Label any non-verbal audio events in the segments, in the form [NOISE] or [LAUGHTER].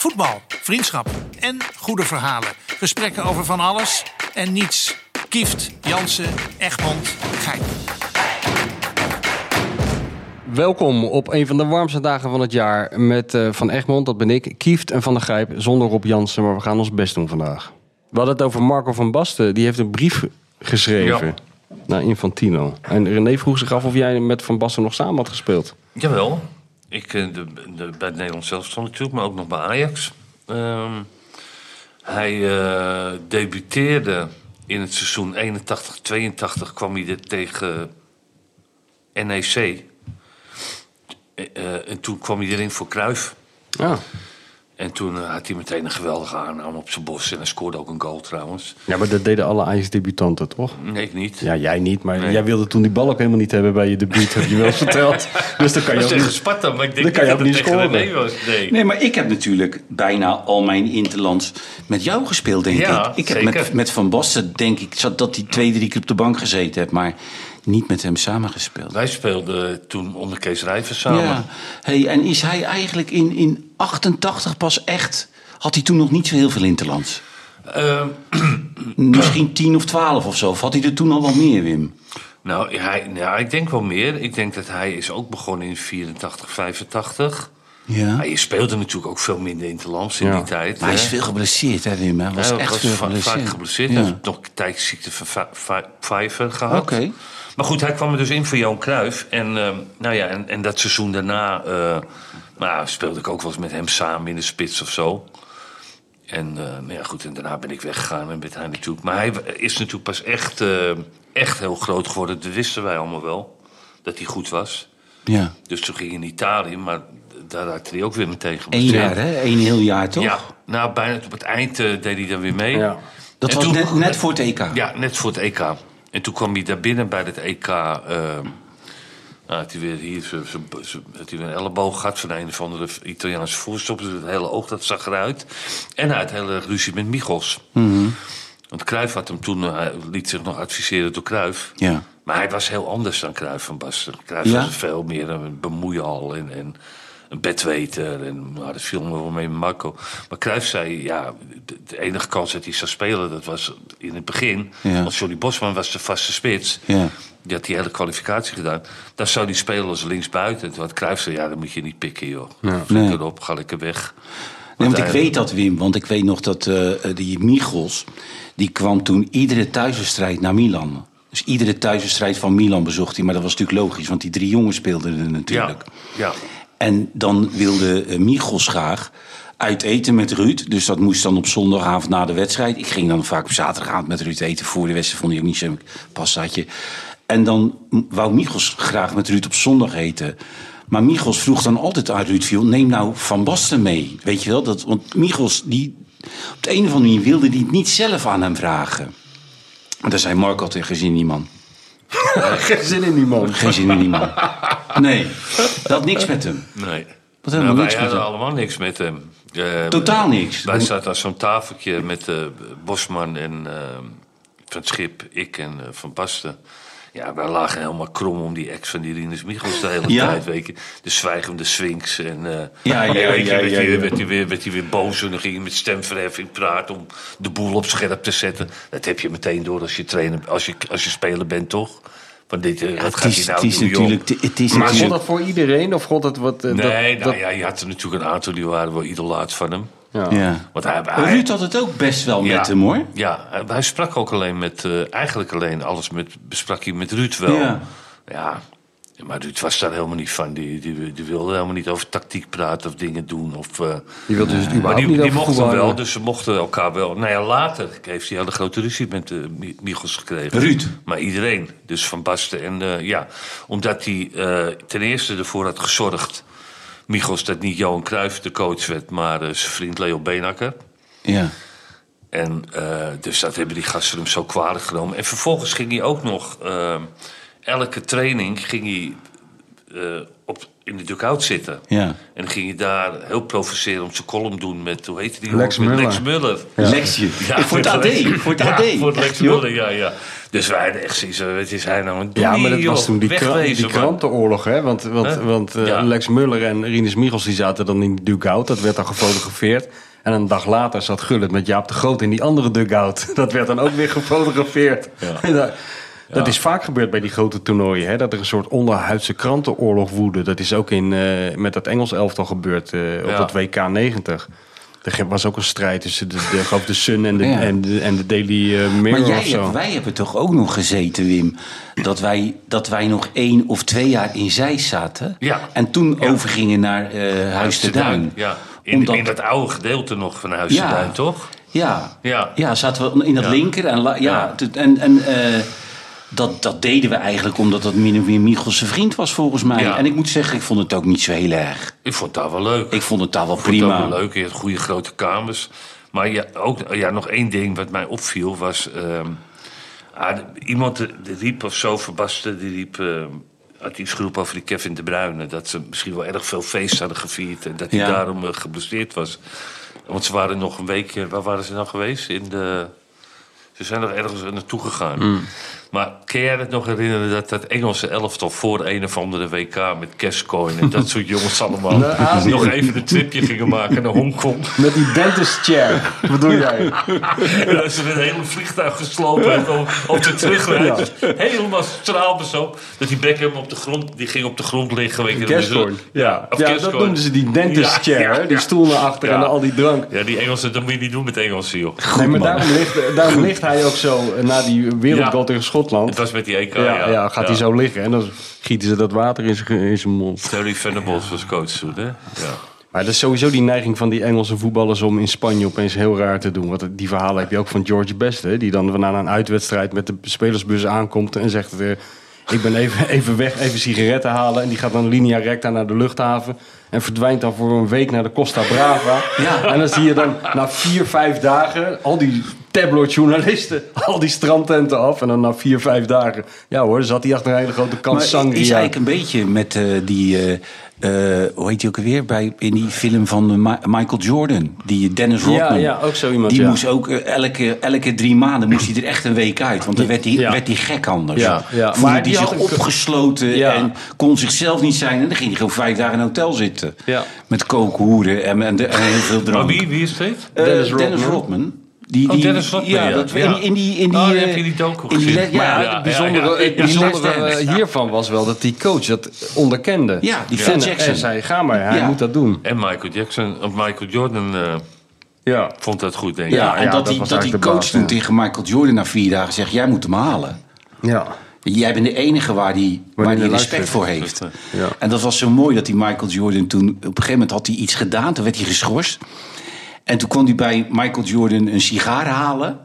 Voetbal, vriendschap en goede verhalen. Gesprekken over van alles en niets. Kieft, Jansen, Egmond, Gein. Welkom op een van de warmste dagen van het jaar met uh, Van Egmond, dat ben ik, Kieft en Van der Grijp, zonder Rob Jansen, maar we gaan ons best doen vandaag. We hadden het over Marco van Basten, die heeft een brief geschreven Ja. naar Infantino. En René vroeg zich af of jij met Van Basten nog samen had gespeeld. Jawel. Ik, eh, de, de, bij het Nederlands zelf natuurlijk, maar ook nog bij Ajax. Ehm, hij eh, debuteerde in het seizoen 81-82, kwam hij er tegen NEC. Eh, en toen kwam hij erin voor Cruijff. Ja, En toen eh, had hij meteen een geweldige aanname op zijn bos. En hij scoorde ook een goal trouwens. ja maar dat deden alle Ajax-debutanten, toch? Nee, ik niet. Ja, jij niet, maar Nee. jij wilde toen die bal ook helemaal niet hebben bij je debuut, heb je wel eens [LAUGHS] verteld. Dus dan kan je Dat ook niet... Sparta, maar ik denk Dan kan je niet ook dat niet scoren. Nee. Nee, maar ik heb natuurlijk bijna al mijn interlands met jou gespeeld, denk Ja, ik. Ik heb zeker. met, met Van Basten, denk ik, zat dat hij twee, drie keer op de bank gezeten heeft, maar niet met hem samengespeeld. Wij speelden toen onder Kees Rijvers samen. Ja. Hey, en is hij eigenlijk in, in 88 pas echt... Had hij toen nog niet zo heel veel interlands? Ehm, [CLEARS THROAT] Misschien 10 of 12 of zo. Of had hij er toen al wel meer, Wim? Nou, hij, ja, ik denk wel meer. Ik denk dat hij is ook begonnen in 84, 85. Ja. Maar je speelde natuurlijk ook veel minder in de in Ja. die tijd. Maar hij is veel geblesseerd, hè, Wim? Hij was echt was veel geblesseerd. vaak geblesseerd. Ja. Hij heeft nog een tijdje ziekte van Pfeiffer gehad. Oké. Maar goed, hij kwam er dus in voor Johan Cruijff. En, ehm, nou ja, en, en dat seizoen daarna eh, nou, speelde ik ook wel eens met hem samen in de spits of zo. En eh, nou ja, goed, en daarna ben ik weggegaan en werd hij natuurlijk. Maar hij is natuurlijk pas echt, eh, echt heel groot geworden. Dat wisten wij allemaal wel. Dat hij goed was. Ja. Dus toen ging hij in Italië, maar daar raakte hij ook weer meteen Eén geblesseerd. jaar, hè? Eén heel jaar, toch? Ja, nou bijna op het eind eh, deed hij dan weer mee. Ja. Dat En was toen- net, net voor het EK. Ja, net voor het EK. En toen kwam hij daar binnen bij het EK. eh, nou, had hij weer hier had hij weer een elleboog gehad van een of andere Italiaanse voorstopper. Dus het hele oog dat zag eruit. En hij had hele ruzie met Michels. Want Cruijff had hem toen, eh, hij liet zich nog adviseren door Cruijff. Ja. Maar hij was heel anders dan Cruijff van Basten. Cruijff Ja? was veel meer een bemoeial en, en een bedweter. En nou, dat viel me wel mee met Marco. Maar Cruijff zei, ja, de, de enige kans dat hij zou spelen... dat was in het begin. Ja. Want Johnny Bosman was de vaste spits. Ja. Die had die hele kwalificatie gedaan. Dan zou hij spelen als linksbuiten. En toen had Cruijff zei, ja, dan moet je niet pikken, joh. Ja. Nee. erop, ga lekker weg. Nee, want ik weet dat, Wim. Want ik weet nog dat eh, die Michels... die kwam toen iedere thuiswedstrijd naar Milan. Dus iedere thuiswedstrijd van Milan bezocht hij. Maar dat was natuurlijk logisch, want die drie jongens speelden er natuurlijk. Ja, ja. En dan wilde eh, Michels graag uit eten met Ruud. Dus dat moest dan op zondagavond na de wedstrijd. Ik ging dan vaak op zaterdagavond met Ruud eten. Voor de wedstrijd vond hij ook niet zo'n passaatje. En dan wou Michels graag met Ruud op zondag eten. Maar Michels vroeg dan altijd aan Ruud viel, neem nou Van Basten mee. Weet je wel? Dat, want Michels, die, op de een of andere manier wilde die het niet zelf aan hem vragen. Maar daar zei Mark altijd, in die man. Geen zin in die man. Geen zin in die man. Nee, dat had niks met hem. Nee. Wat helemaal Nou, niks wij met hadden hem. allemaal niks met hem. Eh, Totaal niks. Wij zaten aan zo'n tafeltje met eh, Bosman en eh, Van Schip, ik en Van Basten. Ja, wij lagen helemaal krom om die ex van die Rinus Michels de hele Ja? tijd. Weet je. De zwijgende Sphinx. En, eh, Ja, ja, weet je, ja, werd ja, hij weer- ja. werd hij weer, werd hij weer boos en dan ging hij met stemverheffing praten om de boel op scherp te zetten. Dat heb je meteen door als je trainer, als je, als je speler bent, toch? Van dit, eh, wat het gaat is, hij nou het is natuurlijk. Het is Maar gold dat voor iedereen of gold dat wat... eh, Nee, dat, nou dat- ja, je had er natuurlijk een aantal die waren wel idolaat van hem. Ja. ja. Want hij, hij, Ruud had het ook best wel Ja. met hem hoor. Ja, hij- sprak ook alleen met, eh, eigenlijk alleen alles met, besprak hij met Ruud wel. Ja. Ja, maar Ruud was daar helemaal niet van. Die, die, die wilde helemaal niet over tactiek praten of dingen doen. Of, eh, Die wil dus het maar überhaupt die, niet die mochten voetbal wel, dus ze mochten elkaar wel. Nou ja, later heeft hij hele grote ruzie met uh, Michels gekregen. Ruud? Maar iedereen, dus Van Basten. En eh, ja, omdat hij eh, ten eerste ervoor had gezorgd... Michels dat niet Johan Cruijff de coach werd, maar eh, zijn vriend Leo Beenakker. Ja. En eh, dus dat hebben die gasten hem zo kwalijk genomen. En vervolgens ging hij ook nog... eh, elke training ging hij... in de dugout zitten. Ja. En dan ging je daar heel provocerend zijn column doen met, hoe heette die? Lex Muller. Lex Muller. Lektie. voor het AD. Voor het Ja, AD. voor Lex. Muller, ja, ja. Dus wij hadden echt zoiets, wat is hij nou een Ja, maar dat was toen die, Wegwezen, die krantenoorlog, hè? Want, want, Hè? want eh, Ja. Lex Muller en Rinus Michels die zaten dan in die dugout. Dat werd dan gefotografeerd. En een dag later zat Gullit met Jaap de Groot in die andere dugout. [LAUGHS] Dat werd dan ook weer gefotografeerd. En [LAUGHS] dat- Dat is vaak gebeurd bij die grote toernooien. Hè? Dat er een soort onderhuidse krantenoorlog woedde. Dat is ook in, eh, met dat Engels elftal gebeurd eh, op Ja. het WK 90. Er was ook een strijd tussen de, de, de Sun en de, Ja. en de, en de Daily eh, Mirror Maar jij of zo. hebt, wij hebben toch ook nog gezeten, Wim, dat wij, dat wij nog één of twee jaar in Zeist zaten. Ja. En toen Ja. overgingen naar eh Huis te Duin. Ja, in, Omdat- in dat oude gedeelte nog van Huis Ja. te Duin, toch? Ja. Ja. ja, zaten we in dat Ja. linker. En, la- ja, en, en eh, dat, dat deden we eigenlijk omdat dat min of meer Michels zijn vriend was volgens mij. Ja. En ik moet zeggen, ik vond het ook niet zo heel erg. Ik vond dat wel leuk. Ik vond het daar wel vond het prima. ook wel leuk. Je had goede grote kamers. Maar ja, ook, ja, nog één ding wat mij opviel was... ehm, ah, iemand eh, die riep of zo, Verbasten, die riep... had iets geroepen over die Kevin De Bruyne. Dat ze misschien wel erg veel feest hadden gevierd. En dat hij Ja. daarom uh, geblesseerd was. Want ze waren nog een weekje... Waar waren ze nou geweest? In de... Ze zijn nog ergens naartoe gegaan. Mm. Maar kan jij het nog herinneren dat dat Engelse elftal voor een of andere WK met Cashcoin en dat soort jongens allemaal [LAUGHS] nog even een tripje gingen maken naar Hongkong? [LAUGHS] Met die dentist chair. Wat doe jij? [LAUGHS] En dat ze met een hele vliegtuig geslopen hebben op, op de terugreis. Helemaal straalbezoop. Dat die Beckham op de grond, die ging op de grond liggen. Weet je, Gascoigne. Ja, Of ja dat noemden ze die dentist Ja, chair. ja, die ja. stoel naar achter Ja. en al die drank. Ja, die Engelsen, dat moet je niet doen met Engelsen, joh. nee, maar man. daarom ligt, daarom ligt hij ook zo eh, na die wereldgoal Ja. tegen Schotland. Het was met die EK, ja, ja. ja, gaat hij zo liggen en dan gieten ze dat water in zijn, in zijn mond. Terry Venables was coach toen, hè? Ja. Maar dat is sowieso die neiging van die Engelse voetballers om in Spanje opeens heel raar te doen. Want die verhalen heb je ook van George Best, hè, die dan na een uitwedstrijd met de spelersbus aankomt en zegt: eh, Ik ben even, [LAUGHS] even weg, even sigaretten halen. En die gaat dan linea recta naar de luchthaven. En verdwijnt dan voor een week naar de Costa Brava. Ja. En dan zie je dan na vier, vijf dagen al die tabloidjournalisten, [LAUGHS] al die strandtenten af. En dan na vier, vijf dagen, ja hoor, zat hij achter een hele grote kant Maar sangria. is eigenlijk een beetje met eh, die, eh, eh, hoe heet die ook alweer? Bij, in die film van Ma- Michael Jordan, die Dennis Ja, Rodman. ja, ook zo iemand, Die ja. moest ook elke, elke drie maanden moest hij er echt een week uit. Want dan werd hij, Ja. werd hij gek anders. Ja, ja. Voelde Maar hij die zich opgesloten Ja. en kon zichzelf niet zijn. En dan ging hij gewoon vijf dagen in een hotel zitten. Ja. Met kookhoeren en, en, de- en heel veel drank. Maar wie, wie is? Eh, Dennis Dennis, Rodman. Die, Oh, die, Dennis Rodman, ja. Dat, Ja. In, in die... In die Oh, eh, heb je die docu in die gezien. ja, Maar Ja, het bijzondere, ja, ja. het bijzondere Die hiervan was wel dat die coach dat onderkende. Ja, die Phil Jackson. En zei, ga maar, hij Ja. moet dat doen. En Michael Jackson, of Michael Jordan eh, Ja. vond dat goed, denk ik. Ja, en ja, dat, dat die, dat die coach toen ja. tegen Michael Jordan na vier dagen zegt... jij moet hem halen. ja. Jij bent de enige waar die, waar die die respect voor heeft. Ja. En dat was zo mooi dat die Michael Jordan toen... Op een gegeven moment had hij iets gedaan, toen werd hij geschorst. En toen kon hij bij Michael Jordan een sigaar halen.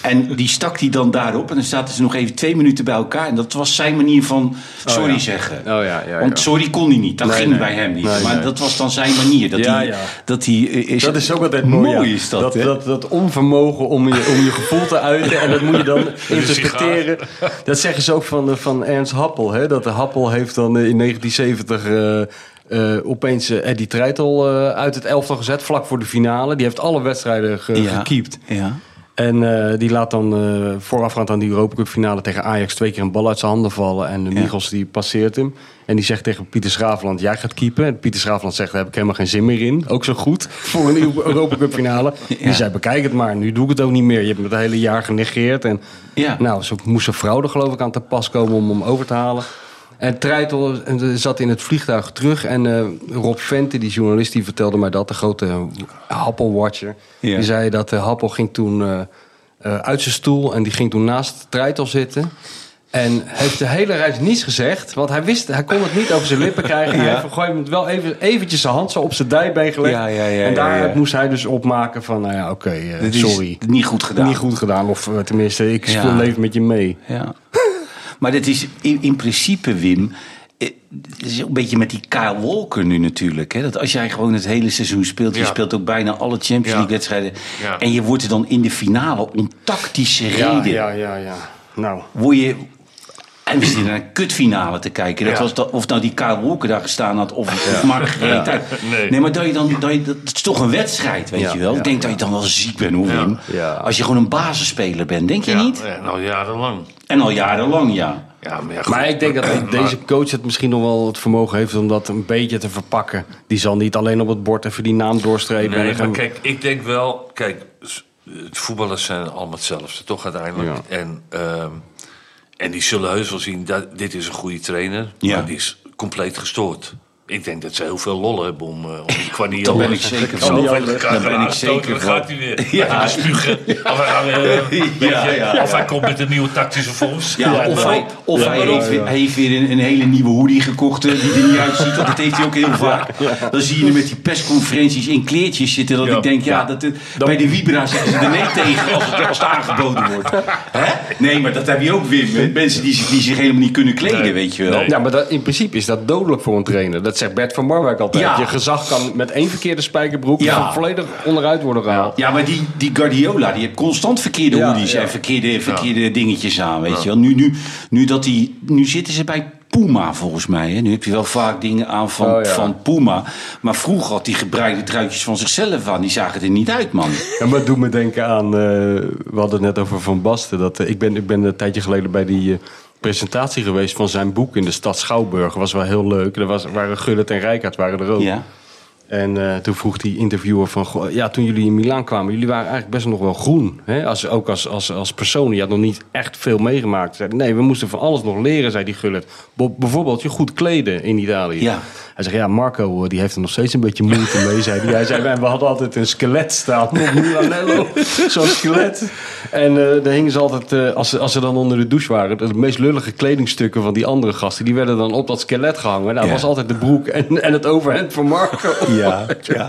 En die stak hij dan daarop. En dan zaten ze nog even twee minuten bij elkaar. En dat was zijn manier van sorry ja. zeggen. Oh ja, ja, ja. Want sorry kon hij niet. Dat Nee, ging nee. bij hem niet. Nee, maar dat was dan zijn manier. Dat hij. Dat, hij, eh, is, Dat is ook altijd mooi. Mooi is dat, dat, dat, dat onvermogen om je, om je gevoel te uiten. En dat moet je dan [LAUGHS] interpreteren. Dat zeggen ze ook van, eh, van Ernst Happel. Hè? Dat de Happel heeft dan eh, in 1970 eh, eh, opeens eh, Eddie Treitel eh, uit het elftal gezet. Vlak voor de finale. Die heeft alle wedstrijden ge, ja, gekiept. Ja. En die laat dan voorafgaand aan die Europa Cup finale tegen Ajax twee keer een bal uit zijn handen vallen. En de Ja. Michels die passeert hem. En die zegt tegen Pieter Schraafland, jij gaat keepen. En Pieter Schraafland zegt, daar heb ik helemaal geen zin meer in. Ook zo goed [LAUGHS] voor een Europa Cup finale. [LAUGHS] Die zei, bekijk het maar, nu doe ik het ook niet meer. Je hebt me het hele jaar genegeerd. En Ja. nou, zo moest vrouw er geloof ik aan te pas komen om hem over te halen. En Treitel zat in het vliegtuig terug. En eh, Rob Vente, die journalist, die vertelde mij dat. De grote Happel-watcher. Ja. Die zei dat uh, Happel ging toen eh, uit zijn stoel. En die ging toen naast Treitel zitten. En heeft de hele reis niets gezegd. Want hij wist, hij kon het niet over zijn lippen krijgen. Hij heeft gewoon wel even, eventjes zijn hand zo op zijn dijbeen gelegd. Ja, ja, ja, en daar moest hij dus opmaken van... Nou ja, oké, is sorry. niet goed gedaan. Niet goed gedaan. Of tenminste, ik speel leven met je mee. Ja. Maar dit is in, in principe, Wim. eh, Het is een beetje met die Kyle Walker nu natuurlijk. Hè? Dat als jij gewoon het hele seizoen speelt. Je Ja. speelt ook bijna alle Champions Ja. League wedstrijden. Ja. En je wordt er dan in de finale om tactische Ja, reden. ja, ja, ja. Nou, Word je En we zitten naar een kutfinale te kijken. Dat Ja. was dat, of nou die Kyle Walker daar gestaan had of, of Mark gereed uit. Nee. Nee. maar dat, je dan, dat, je, dat is toch een wedstrijd, weet Ja, je wel. ja, ik denk dat je dan wel ziek bent, Ja. Ja. Als je gewoon een basisspeler bent, denk je Ja, niet? ja, nou jarenlang. En al jarenlang, ja. Ja, maar, ja, ik denk dat deze coach het misschien nog wel het vermogen heeft om dat een beetje te verpakken. Die zal niet alleen op het bord even die naam doorstrepen. en Nee, maar kijk, ik denk wel... Kijk, het voetballers zijn allemaal hetzelfde, toch uiteindelijk. Ja. En, ehm, en die zullen heus wel zien, dat dit is een goede trainer. Ja. Maar die is compleet gestoord. Ik denk dat ze heel veel lollen hebben om, eh, om [LAUGHS] die. Daar ben ik zeker van. Daar ben ik zeker dan van. gaat hij weer. Ja. Spugen. Of hij, eh, [LAUGHS] Ja, ja, of hij komt met een nieuwe tactische fonds. Ja, of hij, of Ja, hij heeft, weer- hij heeft weer een, een hele nieuwe hoodie gekocht eh, die er niet uitziet. Want dat heeft hij ook heel vaak. Dan zie je hem met die persconferenties in kleertjes zitten. Dat Ja. ik denk, ja, dat, het- bij de Vibra zeggen ze er nee tegen als het, als het aangeboden wordt. Hè? Nee, maar dat heb je ook weer met mensen die, zich- die zich helemaal niet kunnen kleden, Nee. weet je wel. Nee. Ja, maar dat, in principe is dat dodelijk voor een trainer. Dat zegt Bert van Marwijk altijd. Ja. Je gezag kan met één verkeerde spijkerbroek Ja. volledig onderuit worden gehaald. Ja, maar die, die Guardiola, die heeft constant verkeerde Ja, hoodies ja. en verkeerde, verkeerde dingetjes aan, weet je wel. Nu, nu, nu, dat die, nu zitten ze bij Puma, volgens mij. Hè. Nu heb je wel vaak dingen aan van, Oh, ja. van Puma. Maar vroeger had die gebreide truitjes van zichzelf aan. Die zagen er niet uit, man. Ja, maar het doet me denken aan, eh, we hadden het net over Van Basten. Dat, eh, ik, ben, ik ben een tijdje geleden bij die eh, presentatie geweest van zijn boek in de stad Schouwburg. was wel heel leuk. Er was, waren Gullit en Rijkaard waren er ook. En eh, toen vroeg die interviewer van... goh, Ja, toen jullie in Milaan kwamen, jullie waren eigenlijk best nog wel groen. Hè? Als, ook als, als, als persoon. Je had nog niet echt veel meegemaakt. Zei, nee, we moesten van alles nog leren, zei die Gullit. Bo- bijvoorbeeld je goed kleden in Italië. Ja. Hij zegt, ja, Marco eh, die heeft er nog steeds een beetje moeite mee, zei hij. Hij zei, we hadden altijd een skelet staan op Milanello. [LAUGHS] Zo'n skelet. En eh daar hingen ze altijd, als, ze, als ze dan onder de douche waren... de meest lullige kledingstukken van die andere gasten... die werden dan op dat skelet gehangen. Nou, dat Ja. was altijd de broek en, en het overhemd van Marco. Ja, ja.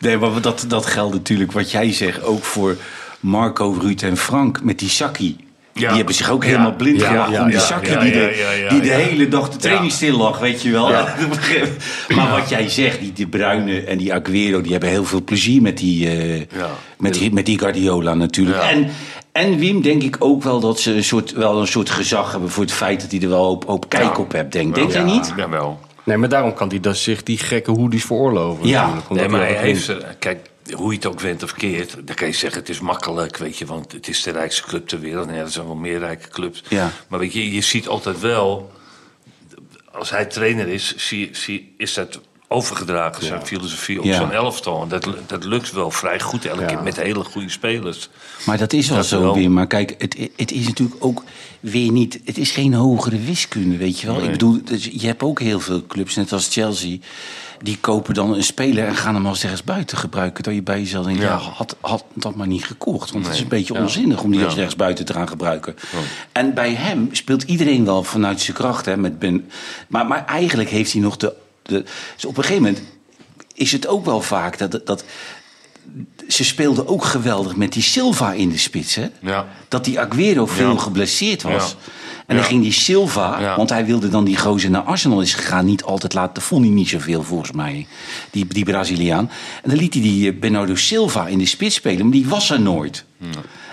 Nee, maar dat, dat geldt natuurlijk wat jij zegt ook voor Marco, Ruud en Frank met die. Ja. Die hebben zich ook Ja. helemaal blind gemaakt ja, om die ja, die, de, die de hele dag de training stil lag, weet je wel. [LAUGHS] maar wat jij zegt, die De Bruyne en die Aguero, die hebben heel veel plezier met die, eh, met die, met die Guardiola natuurlijk. En, en Wim denk ik ook wel dat ze een soort, wel een soort gezag hebben voor het feit dat hij er wel op, op kijk op hebt, denk, denk Ja, je niet? Jawel. Nee, maar daarom kan hij dus zich die gekke hoodies veroorloven. Ja. Nee, maar hij heeft kijk, hoe je het ook went of keert, dan kan je zeggen het is makkelijk, weet je, want het is de rijkste club ter wereld. Nee, er zijn wel meer rijke clubs. Ja. Maar weet je, je ziet altijd wel, als hij trainer is, zie, zie, is dat overgedragen, zijn filosofie op Ja. zo'n elftal. En dat, dat lukt wel vrij goed elke Ja. keer met hele goede spelers. Maar dat is wel Dat zo wel. weer. Maar kijk, het, het is natuurlijk ook weer niet... Het is geen hogere wiskunde, weet je wel. Ik bedoel, dus je hebt ook heel veel clubs, net als Chelsea... die kopen dan een speler en gaan hem als ergens buiten gebruiken. Dat je bij jezelf denkt, ja, had, had dat maar niet gekocht. Want het is een beetje onzinnig om die als rechts buiten te gaan gebruiken. En bij hem speelt iedereen wel vanuit zijn kracht. Hè, met ben, maar, maar eigenlijk heeft hij nog de... de dus op een gegeven moment is het ook wel vaak dat... dat ze speelden ook geweldig met die Silva in de spits. Hè? Ja. Dat die Aguero veel Ja. geblesseerd was. Ja. En dan ging die Silva, want hij wilde dan die gozer naar Arsenal is gegaan, niet altijd laten. Dat vond hij niet zoveel volgens mij, die, die Braziliaan. En dan liet hij die eh, Bernardo Silva in de spits spelen, maar die was er nooit.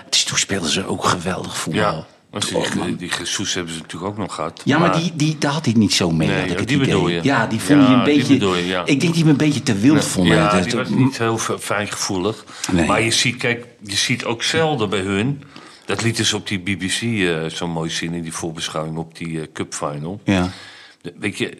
Dus toen speelden ze ook geweldig voetbal. Als die, die, die Jesus hebben ze natuurlijk ook nog gehad. Ja, maar die, die, daar had hij niet zo mee. Nee, ik die bedoel je. Ja, die vond Ja, je een die beetje. bedoel je, ja. Ik denk hij hem een beetje te wild vond. Ja, Dat- die was niet heel fijngevoelig. Nee. Maar je ziet, kijk, je ziet ook zelden bij hun... Dat lieten ze op die BBC eh, zo mooi zien in die voorbeschouwing op die eh, Cup Final. Ja. De- Weet je,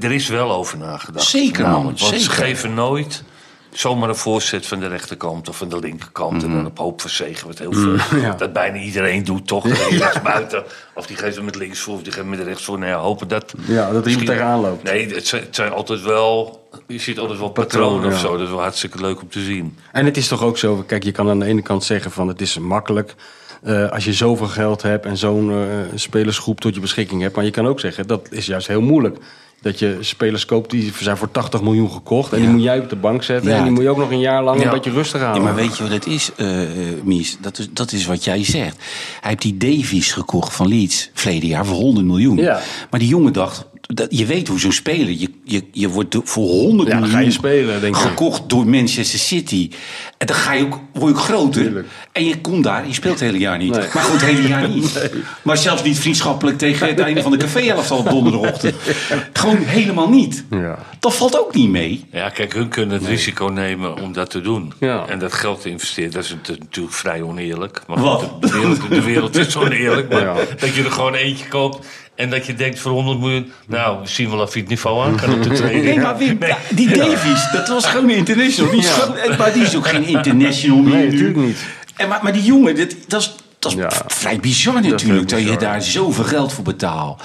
er is wel over nagedacht. Zeker, man, Namelijk, Want ze zeker. geven nooit zomaar een voorzet van de rechterkant of van de linkerkant. Mhm. En dan op hoop van zegen, wat heel veel. [LAUGHS] Dat bijna iedereen doet, toch? [LAUGHS] Buiten. Of die geeft hem met links voor, of die geeft hem met rechts voor. Nou ja, hopen dat... Ja, dat er iemand tegenaan loopt. Nee, het zijn, het zijn altijd wel... Je ziet altijd wel patronen of zo. Dat is wel hartstikke leuk om te zien. En het is toch ook zo, kijk, je kan aan de ene kant zeggen van het is makkelijk eh, als je zoveel geld hebt en zo'n eh, spelersgroep tot je beschikking hebt. Maar je kan ook zeggen, dat is juist heel moeilijk. Dat je spelers koopt die zijn voor 80 miljoen gekocht. En die moet jij op de bank zetten. Ja. En die moet je ook nog een jaar lang Ja. een beetje rustig Ja, houden. maar weet je wat het is, eh, Mies? Dat is, dat is wat jij zegt. Hij heeft die Davies gekocht van Leeds verleden jaar voor 100 miljoen. Ja. Maar die jongen dacht, dat, je weet hoe zo'n speler, je, je, je wordt voor 100 Ja, dan miljoen ga je spelen, denk ik. gekocht door Manchester City. En dan ga je ook, word je ook groter. Tuurlijk. En je komt daar, je speelt het hele jaar niet. Nee. Maar goed, het hele jaar niet. [LAUGHS] Maar zelfs niet vriendschappelijk tegen het einde van de café-elftal op donderdagochtend. [LAUGHS] Gewoon helemaal niet. Ja. Dat valt ook niet mee. Ja, kijk, hun kunnen het risico nemen om dat te doen. Ja. En dat geld te investeren, dat is nat- natuurlijk vrij oneerlijk. Maar Wat? de, wereld, de wereld is [LAUGHS] oneerlijk. Maar Ja. dat je er gewoon eentje koopt en dat je denkt voor 100 miljoen... Nou, we zien wel of hij het niveau aan kan op de training. Nee, maar Wim, die Davies, dat was gewoon een international. Die gewoon- maar die is ook geen international meer Nee, nu. natuurlijk niet. En, maar, maar die jongen, dit, dat is, dat is Ja. vrij bizar natuurlijk. heel Dat, je daar zoveel geld voor betaalt.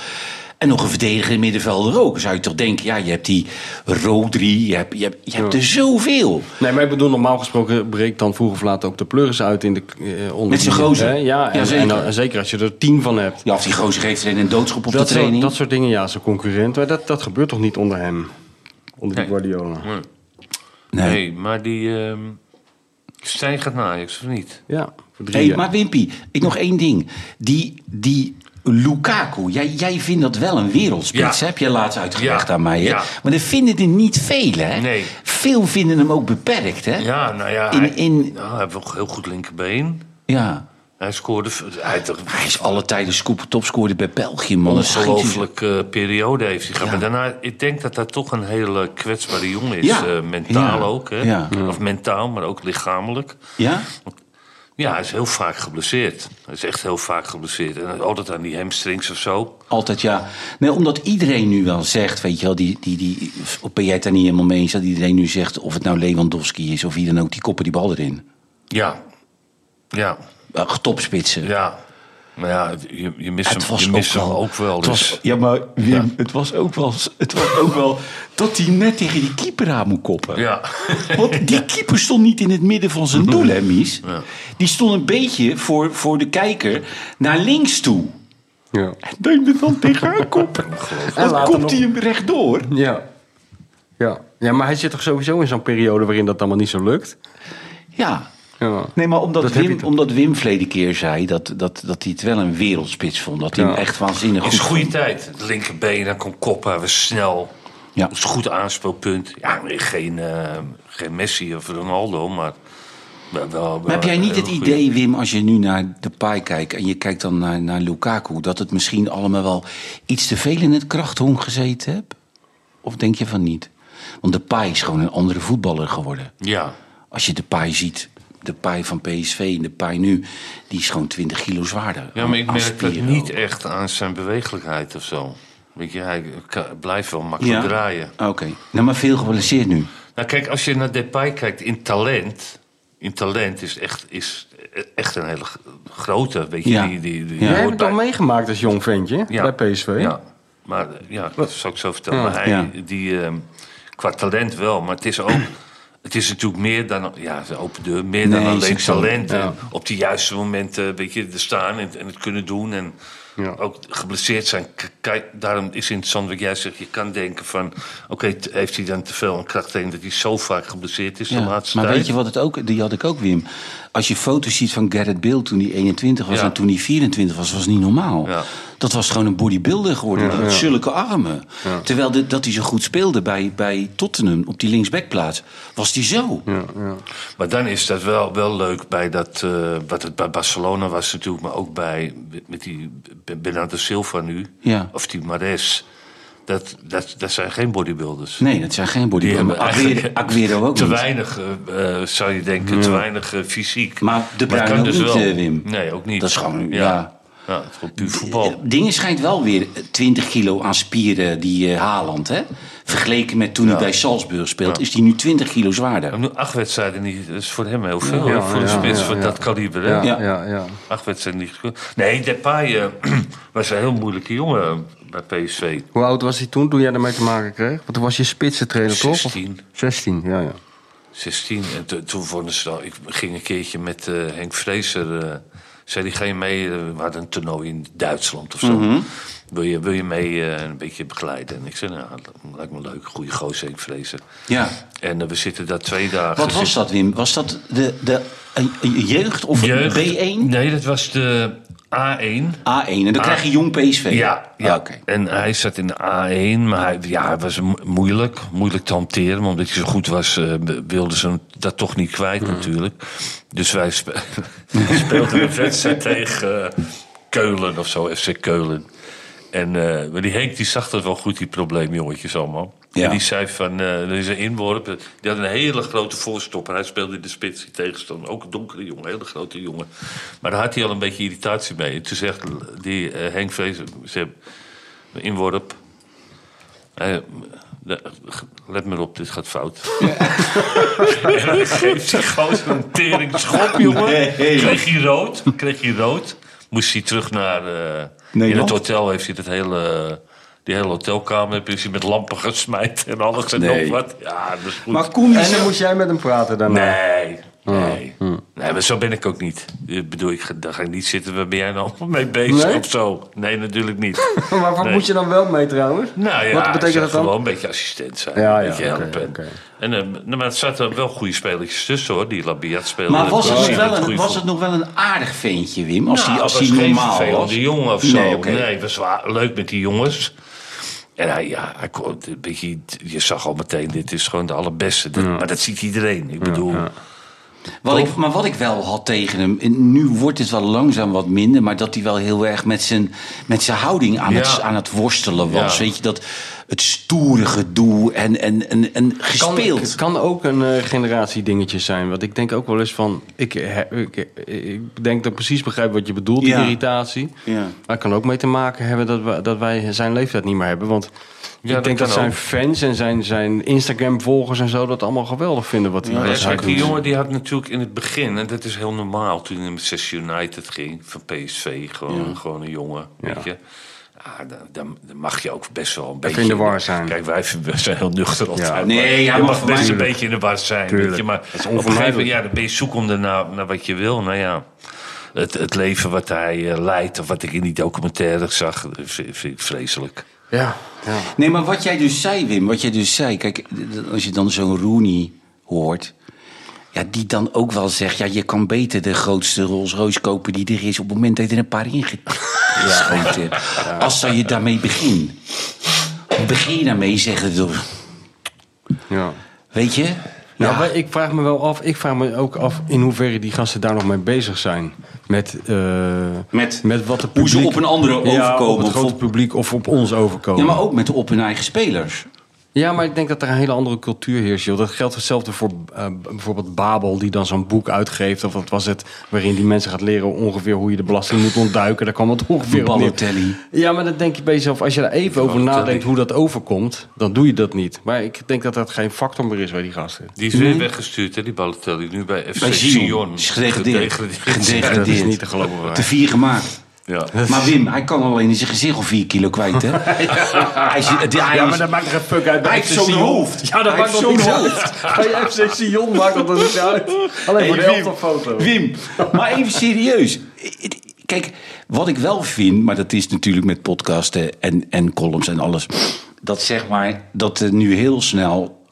En nog een verdediger in middenvelder ook. Dan zou je toch denken, ja, je hebt die Rodri, je hebt, je hebt, je hebt er zoveel. Nee, maar ik bedoel, normaal gesproken breekt dan vroeg of laat ook de pleuris uit in de eh, onder. Met zijn gozer. Hè? Ja, en, Ja, zeker. En, en zeker als je er tien van hebt. Ja, of die gozer geeft er een doodschop op dat, de training. Soort, dat soort dingen, ja, zijn concurrent. Maar dat, dat gebeurt toch niet onder hem? Onder die Nee. Guardiola. nee. Nee, maar die... ehm Stijn gaat naar Ajax, of niet? Ja, voor drie Hey, jaar. maar Wimpy, ik nog één ding. Die, die Lukaku, jij, jij vindt dat wel een wereldspits, Ja. heb je laatst uitgelegd Ja. aan mij. Hè? Ja. Maar dat vinden er niet veel, hè? Nee. Veel vinden hem ook beperkt, hè? Ja, nou ja, In- hij, in- nou, hij heeft wel heel goed linkerbeen. Ja. Hij scoorde... Hij Hij is alle tijden scoop- topscorer bij België, man. Dat schijnt- ongelooflijke periode heeft hij gehad. Maar daarna, ik denk dat dat toch een hele kwetsbare jongen is. Eh, mentaal ook, hè? Ja. Of mentaal, maar ook lichamelijk. Ja? Ja, hij is heel vaak geblesseerd. Hij is echt heel vaak geblesseerd. En altijd aan die hamstrings of zo. Altijd ja. Nee, omdat iedereen nu wel zegt, weet je wel, die, die, die, of ben jij het daar niet helemaal mee eens, dat iedereen nu zegt, of het nou Lewandowski is of wie dan ook, die koppen die bal erin. Ja. Ja. Uh, topspitsen. Ja. Maar ja, je, je mist Het hem, was je ook mist hem wel, ook wel. het was- Dus. ja, maar Wim, het was ook wel, het was ook wel dat hij net tegen die keeper aan moet koppen. Ja. Want [LAUGHS] die keeper stond niet in het midden van zijn doel, hè, Mies? Ja. Die stond een beetje voor, voor de kijker naar links toe. Ja. En neem er dan tegenaan [LAUGHS] koppen. Dan later komt hij hem rechtdoor. Ja. Ja. ja, maar hij zit toch sowieso in zo'n periode waarin dat allemaal niet zo lukt? Ja. Ja. Nee, maar omdat, Dat Wim, omdat Wim verleden keer zei dat, dat, dat hij het wel een wereldspits vond. Dat hij Ja. hem echt waanzinnig In goed zijn goede vond. tijd. Het linkerbeen, hij kon koppen, hij was snel. Ja. Dat is een goed aanspeelpunt. Ja, nee, geen, eh, geen Messi of Ronaldo, maar... wel- wel- Maar heb jij niet het goeie. idee, Wim, als je nu naar de paai kijkt en je kijkt dan naar, naar Lukaku, dat het misschien allemaal wel iets te veel in het krachthong gezeten hebt? Of denk je van niet? Want de paai is gewoon een andere voetballer geworden. Ja, Als je de paai ziet, de paai van PSV en de paai nu, die is gewoon 20 kilo zwaarder. ja maar ik merk spieren niet echt aan zijn bewegelijkheid of zo. Weet je, hij blijft wel makkelijk Ja? draaien. Oké. Nou, maar veel geblesseerd nu. Nou kijk, als je naar Depay kijkt in talent... In talent is echt, is echt een hele grote, weet je. Ja. Die, die, die Ja. Jij hebt het al meegemaakt als jong ventje Ja. bij PSV. Ja, maar ja, dat zal ik zo vertellen. Ja. Maar hij, Ja. die, ehm, qua talent wel, maar het is ook... [CLEARS THROAT] Het is natuurlijk meer dan, ja, de open deur, meer dan Nee, alleen talent. Ja. Op de juiste momenten, weet je, er staan en, en het kunnen doen. En Ja. ook geblesseerd zijn. Kijk, daarom is het interessant wat jij zegt. Je kan denken van, oké, heeft hij dan te veel een kracht tegen dat hij zo vaak geblesseerd is de Ja, laatste maar tijd? weet je wat het ook, die had ik ook, Wim. Als je foto's ziet van Garrett Bale toen hij 21 was en toen hij 24 was, was niet normaal. Dat was gewoon een bodybuilder geworden. Zulke armen. Terwijl de- dat hij zo goed speelde bij, bij Tottenham op die linksbackplaats, was hij zo. Maar dan is dat wel, wel leuk bij dat, eh, wat het bij Barcelona was natuurlijk, maar ook bij met die Bernardo Silva nu, Ja. of die Mares. Dat, dat, dat zijn geen bodybuilders. Nee, dat zijn geen bodybuilders. Aguero, ook te niet. weinig, eh, eh, zou je denken, te weinig fysiek. Maar De Bruyne kan ook dus niet, wel. Wim. Nee, ook niet. Dat is gewoon, ja. Ja. Het is gewoon puur voetbal. Dingen schijnt wel weer 20 kilo aan spieren, die eh, Haaland. Hè? Vergeleken met toen hij bij Salzburg speelt, Ja. is hij nu 20 kilo zwaarder. Nu acht wedstrijden niet, dat is voor hem heel veel. Hè, voor de ja, spits ja, van ja. dat kaliber. Hè? Ja, Ja. ja. ja, Acht wedstrijden niet. Nee, Depay eh, [CLEARS THROAT] was een heel moeilijke jongen bij PSV. Hoe oud was hij toen, toen jij ermee te maken kreeg? Want toen was je spitsentrainer, toch? Of- 16. 16, ja, ja. 16. En to- toen vonden ze. Ik ging een keertje met eh, Henk Vrezer. Zei je mee? Eh, we hadden een toernooi in Duitsland of zo. wil, je, wil je mee eh, een beetje begeleiden? En ik zei, nou, lijkt me leuk. Goede gozer, Henk Vrezer. Ja. En eh, we zitten daar twee dagen. Wat was dat, Wim? Was dat de, de een- jeugd of Jeugd? B1? Nee, dat was de A1. A1. En dan krijg je jong PSV. Ja, ja. Ah, oké. en hij zat in de A1, maar hij, ja, hij was mo- moeilijk, moeilijk te hanteren. Maar omdat hij zo goed was, eh, wilden ze hem dat toch niet kwijt natuurlijk. Dus wij spe- [LAUGHS] speelden een wedstrijd [LAUGHS] tegen eh, Keulen of zo, FC Keulen. En eh, maar die Henk die zag dat wel goed, die probleemjongetjes allemaal. Ja. En die zei van, eh er is een inworp. Die had een hele grote voorstopper. Hij speelde in de spits, die tegenstander. Ook een donkere jongen, een hele grote jongen. Maar daar had hij al een beetje irritatie mee. En toen zegt die eh, Henk Vrees, ze een inworp. Eh, let maar op, dit gaat fout. [LAUGHS] en dan geeft hij gewoon zo'n tering schop, jongen. Nee. Kreeg hij rood, kreeg hij rood. Moest hij terug naar... eh, in het hotel heeft hij dat hele... Die hele hotelkamer heeft hij met lampen gesmijt en alles en Nee. nog wat. Ja, dat is goed. Maar Koen is En dan moest jij met hem praten daarna. Nee, nee. Nee, maar zo ben ik ook niet. Ik bedoel, ik ga, daar ga ik niet zitten. Waar ben jij nou [LAUGHS] mee bezig Nee? of zo? Nee, natuurlijk niet. [LAUGHS] Maar wat Nee. moet je dan wel mee trouwens? Nou ja, Wat betekent dat dan? Gewoon een beetje assistent zijn. Ja, een ja, beetje helpen. En, eh, nou, maar er zaten wel goede spelletjes tussen hoor. Die Labiat speelde. Maar was het, nog wel een, was het nog wel een aardig ventje, Wim? Als Nou, hij als het was geen normaal was? vervelende jongen of zo. Nee, Nee, oké. het was wa- leuk met die jongens. En hij, ja, hij kon, een beetje, je zag al meteen, dit is gewoon de allerbeste. Dat- Maar dat ziet iedereen. Ik bedoel, Wat ik, maar wat ik wel had tegen hem, en nu wordt het wel langzaam wat minder, maar dat hij wel heel erg met zijn, met zijn houding aan, Ja. het, aan het worstelen was. Ja. Weet je, dat het stoere gedoe en, en, en, en Kan, gespeeld. het kan ook een eh, generatie dingetje zijn. Want ik denk ook wel eens van... Ik, he- ik, ik denk dat ik precies begrijp wat je bedoelt, die Ja. irritatie. Ja. Maar het kan ook mee te maken hebben dat, we, dat wij zijn leeftijd niet meer hebben. Want Ja, ik denk dat dat, kan zijn ook. fans en zijn, zijn Instagram-volgers en zo... dat allemaal geweldig vinden wat ja, hij kijk, die doet. jongen die had natuurlijk in het begin, en dat is heel normaal toen hij met Manchester United ging, van PSV, gewoon, gewoon een jongen, weet je. Ja, dan, dan, dan mag je ook best wel een beetje... in de war zijn. Kijk, wij zijn heel nuchter altijd. Nee, maar ja, je maar mag best een beetje in de war zijn, Tuurlijk. weet je. Maar Dat is op een gegeven moment, onvermijdelijk. ja, dan ben je zoekende naar, naar wat je wil. Nou ja, het, het leven wat hij eh, leidt, of wat ik in die documentaire zag, vind, vind ik vreselijk. Ja, ja. Nee, maar wat jij dus zei, Wim, wat jij dus zei. Kijk, als je dan zo'n Rooney hoort. Ja, die dan ook wel zegt, ja, je kan beter de grootste Rolls Royce kopen die er is op het moment dat je er een paar ingeschoten [LAUGHS] hebt. Als dat je daarmee begint. Begin je daarmee zeggen, door, ja. weet je? Nou, maar ik vraag me wel af, ik vraag me ook af in hoeverre die gasten daar nog mee bezig zijn. Met, eh, Met met wat de hoe ze publiek- op een andere Ja, overkomen. op het grote publiek of op ons overkomen. Ja, maar ook met de op hun eigen spelers. Ja, maar ik denk dat er een hele andere cultuur heerst. Joh. Dat geldt hetzelfde voor eh, bijvoorbeeld Babel, die dan zo'n boek uitgeeft. Of wat was het, waarin die mensen gaat leren ongeveer hoe je de belasting moet ontduiken. Daar kwam het ongeveer. Balotelli. Ja, maar dan denk je bij jezelf, als je daar even over nadenkt hoe dat overkomt, dan doe je dat niet. Maar ik denk dat dat geen factor meer is bij die gasten. Die is weer weggestuurd, hè, die Balotelli. Nu bij FC Sion. Gedegradeerd. Gedegradeerd. Dat is niet te geloven. Te vier gemaakt. Ja. [LAUGHS] Maar Wim, hij kan alleen in zijn gezicht al 4 kilo kwijt, hè? [LAUGHS] Hij is, hij Ja, is- maar dat maakt er fuck uit bij Hij heeft zo'n hoofd. Ja, dat Hij maakt heeft nog niet zo'n uit. Bij FC Sion maakt dat er niet uit. Alleen voor de Hey, foto. Wim, maar even serieus. Kijk, wat ik wel vind, maar dat is natuurlijk met podcasten en, en columns en alles. Dat zeg maar, dat er nu heel snel.